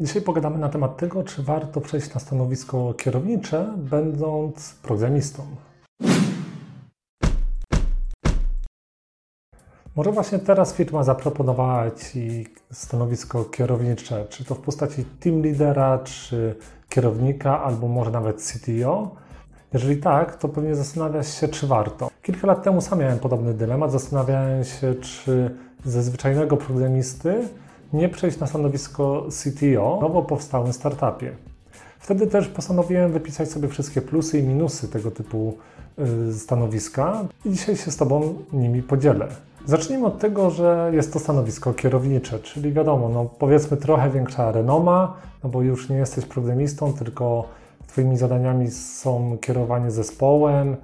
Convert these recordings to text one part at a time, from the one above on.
Dzisiaj pogadamy na temat tego, czy warto przejść na stanowisko kierownicze, będąc programistą. Może właśnie teraz firma zaproponowała Ci stanowisko kierownicze, czy to w postaci team lidera, czy kierownika, albo może nawet CTO. Jeżeli tak, to pewnie zastanawiasz się, czy warto. Kilka lat temu sam miałem podobny dylemat. Zastanawiałem się, czy ze zwyczajnego programisty nie przejść na stanowisko CTO w nowo powstałym startupie. Wtedy też postanowiłem wypisać sobie wszystkie plusy i minusy tego typu y, stanowiska i dzisiaj się z Tobą nimi podzielę. Zacznijmy od tego, że jest to stanowisko kierownicze, czyli wiadomo, no powiedzmy trochę większa renoma, no bo już nie jesteś programistą, tylko Twoimi zadaniami są kierowanie zespołem,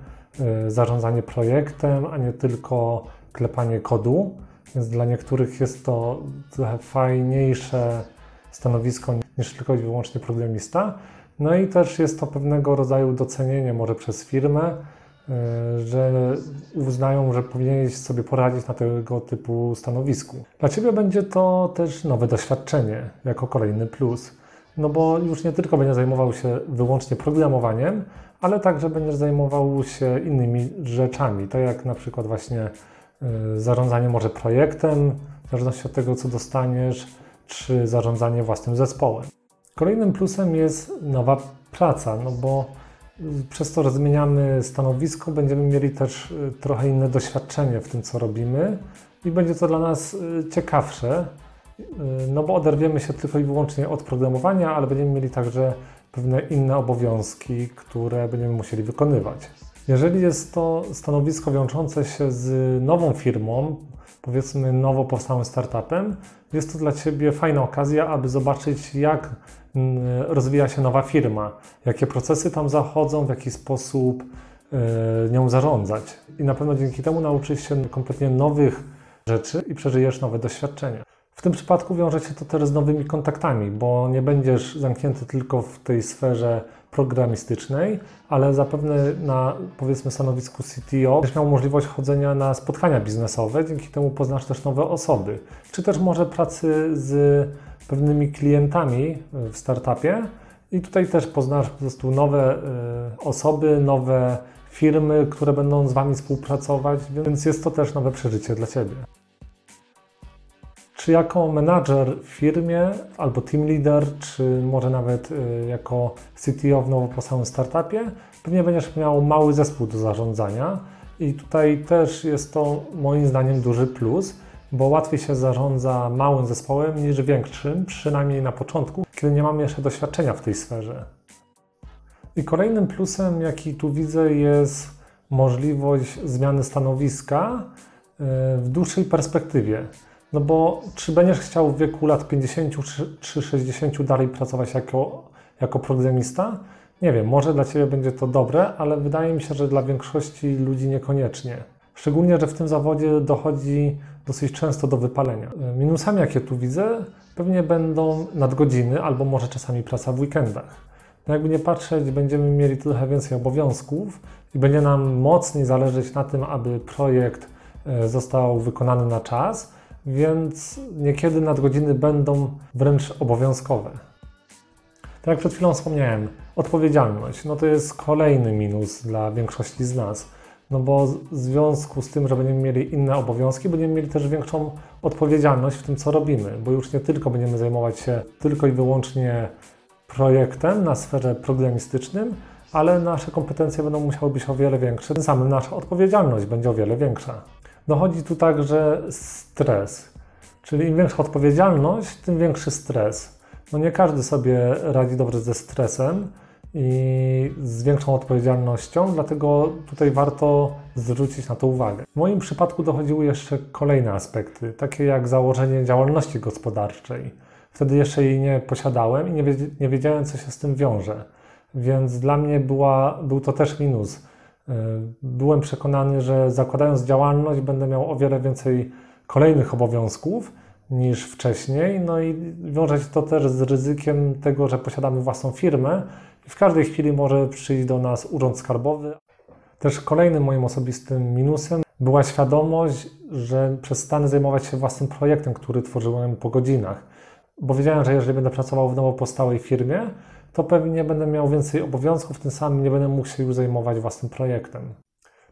y, zarządzanie projektem, a nie tylko klepanie kodu. Więc dla niektórych jest to trochę fajniejsze stanowisko niż tylko i wyłącznie programista. No i też jest to pewnego rodzaju docenienie może przez firmę, y, że uznają, że powinieneś sobie poradzić na tego typu stanowisku. Dla Ciebie będzie to też nowe doświadczenie jako kolejny plus, no bo już nie tylko będziesz zajmował się wyłącznie programowaniem, ale także będziesz zajmował się innymi rzeczami, tak jak na przykład właśnie zarządzanie może projektem, w zależności od tego, co dostaniesz, czy zarządzanie własnym zespołem. Kolejnym plusem jest nowa praca, no bo y, przez to, że zmieniamy stanowisko, będziemy mieli też y, trochę inne doświadczenie w tym, co robimy i będzie to dla nas ciekawsze, no bo oderwiemy się tylko i wyłącznie od programowania, ale będziemy mieli także pewne inne obowiązki, które będziemy musieli wykonywać. Jeżeli jest to stanowisko wiążące się z nową firmą, powiedzmy nowo powstałym startupem, jest to dla Ciebie fajna okazja, aby zobaczyć, jak mm, rozwija się nowa firma, jakie procesy tam zachodzą, w jaki sposób e, nią zarządzać. I na pewno dzięki temu nauczysz się kompletnie nowych rzeczy i przeżyjesz nowe doświadczenia. W tym przypadku wiąże się to też z nowymi kontaktami, bo nie będziesz zamknięty tylko w tej sferze programistycznej, ale zapewne na powiedzmy stanowisku CTO będziesz miał możliwość chodzenia na spotkania biznesowe, dzięki temu poznasz też nowe osoby, czy też może pracy z pewnymi klientami w startupie. I tutaj też poznasz po prostu nowe y, osoby, nowe firmy, które będą z Wami współpracować, więc jest to też nowe przeżycie dla Ciebie czy jako menadżer w firmie, albo team leader, czy może nawet y, jako CTO w nowo powstałym startupie, pewnie będziesz miał mały zespół do zarządzania i tutaj też jest to moim zdaniem duży plus, bo łatwiej się zarządza małym zespołem niż większym, przynajmniej na początku, kiedy nie mamy jeszcze doświadczenia w tej sferze. I kolejnym plusem, jaki tu widzę, jest możliwość zmiany stanowiska y, w dłuższej perspektywie. No bo czy będziesz chciał w wieku lat 50 czy 60 dalej pracować jako, jako programista? Nie wiem, może dla Ciebie będzie to dobre, ale wydaje mi się, że dla większości ludzi niekoniecznie. Szczególnie, że w tym zawodzie dochodzi dosyć często do wypalenia. Minusami, jakie tu widzę, pewnie będą nadgodziny albo może czasami praca w weekendach. No jakby nie patrzeć, będziemy mieli trochę więcej obowiązków i będzie nam mocniej zależeć na tym, aby projekt e, został wykonany na czas, więc niekiedy nadgodziny będą wręcz obowiązkowe. Tak jak przed chwilą wspomniałem, odpowiedzialność no to jest kolejny minus dla większości z nas. No bo w związku z tym, że będziemy mieli inne obowiązki, będziemy mieli też większą odpowiedzialność w tym, co robimy, bo już nie tylko będziemy zajmować się tylko i wyłącznie projektem na sferze programistycznym, ale nasze kompetencje będą musiały być o wiele większe, tym samym nasza odpowiedzialność będzie o wiele większa. Dochodzi tu także stres, czyli im większa odpowiedzialność, tym większy stres. No nie każdy sobie radzi dobrze ze stresem i z większą odpowiedzialnością, dlatego tutaj warto zwrócić na to uwagę. W moim przypadku dochodziły jeszcze kolejne aspekty, takie jak założenie działalności gospodarczej. Wtedy jeszcze jej nie posiadałem i nie, wiedziałem, co się z tym wiąże. Więc dla mnie była, był to też minus byłem przekonany, że zakładając działalność będę miał o wiele więcej kolejnych obowiązków niż wcześniej. No i wiąże się to też z ryzykiem tego, że posiadamy własną firmę i w każdej chwili może przyjść do nas urząd skarbowy. Też kolejnym moim osobistym minusem była świadomość, że przestanę zajmować się własnym projektem, który tworzyłem po godzinach. bo wiedziałem, że jeżeli będę pracował w nowo powstałej firmie, to pewnie będę miał więcej obowiązków, tym samym nie będę mógł się już zajmować własnym projektem.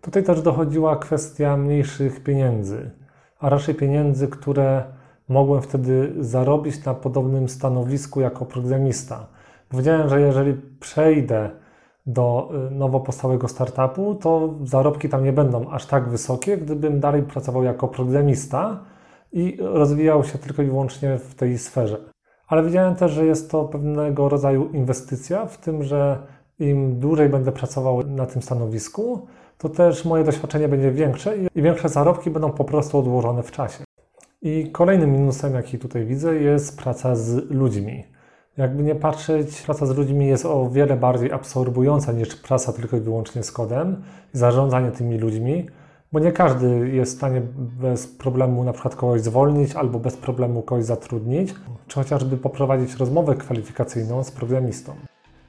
Tutaj też dochodziła kwestia mniejszych pieniędzy, a raczej pieniędzy, które mogłem wtedy zarobić na podobnym stanowisku jako programista. Wiedziałem, że jeżeli przejdę do y, nowo powstałego startupu, to zarobki tam nie będą aż tak wysokie, gdybym dalej pracował jako programista i rozwijał się tylko i wyłącznie w tej sferze. Ale wiedziałem też, że jest to pewnego rodzaju inwestycja, w tym, że im dłużej będę pracował na tym stanowisku, to też moje doświadczenie będzie większe i większe zarobki będą po prostu odłożone w czasie. I kolejnym minusem, jaki tutaj widzę, jest praca z ludźmi. Jakby nie patrzeć, praca z ludźmi jest o wiele bardziej absorbująca niż praca tylko i wyłącznie z kodem i zarządzanie tymi ludźmi, bo nie każdy jest w stanie bez problemu na przykład kogoś zwolnić albo bez problemu kogoś zatrudnić, czy chociażby poprowadzić rozmowę kwalifikacyjną z programistą.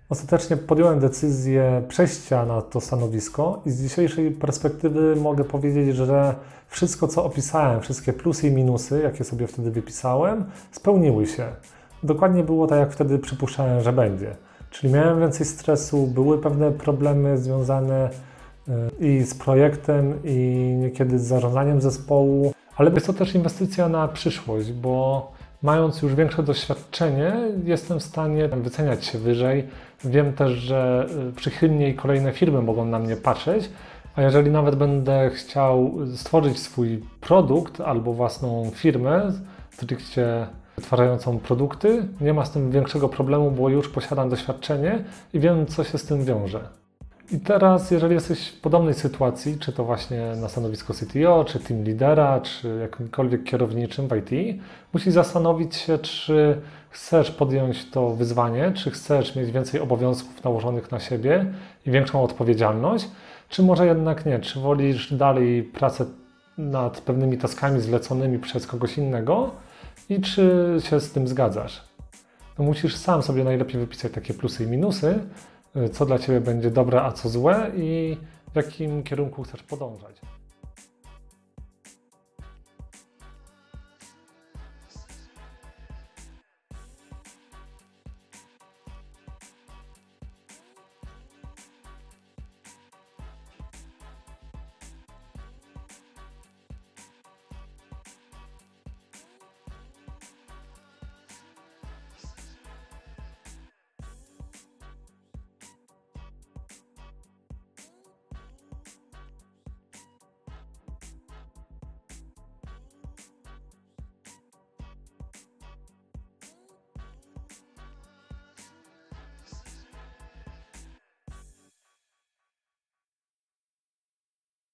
Ostatecznie podjąłem decyzję przejścia na to stanowisko i z dzisiejszej perspektywy mogę powiedzieć, że wszystko co opisałem, wszystkie plusy i minusy, jakie sobie wtedy wypisałem, spełniły się. Dokładnie było tak, jak wtedy przypuszczałem, że będzie. Czyli miałem więcej stresu, były pewne problemy związane i z projektem, i niekiedy z zarządzaniem zespołu, ale jest to też inwestycja na przyszłość, bo mając już większe doświadczenie, jestem w stanie wyceniać się wyżej. Wiem też, że y, przychylniej kolejne firmy mogą na mnie patrzeć, a jeżeli nawet będę chciał stworzyć swój produkt albo własną firmę, stricte wytwarzającą produkty, nie ma z tym większego problemu, bo już posiadam doświadczenie i wiem, co się z tym wiąże. I teraz, jeżeli jesteś w podobnej sytuacji, czy to właśnie na stanowisku CTO, czy team lidera, czy jakimkolwiek kierowniczym w IT, musisz zastanowić się, czy chcesz podjąć to wyzwanie, czy chcesz mieć więcej obowiązków nałożonych na siebie i większą odpowiedzialność, czy może jednak nie, czy wolisz dalej pracę nad pewnymi taskami zleconymi przez kogoś innego i czy się z tym zgadzasz. No musisz sam sobie najlepiej wypisać takie plusy i minusy, co dla Ciebie będzie dobre, a co złe i w jakim kierunku chcesz podążać.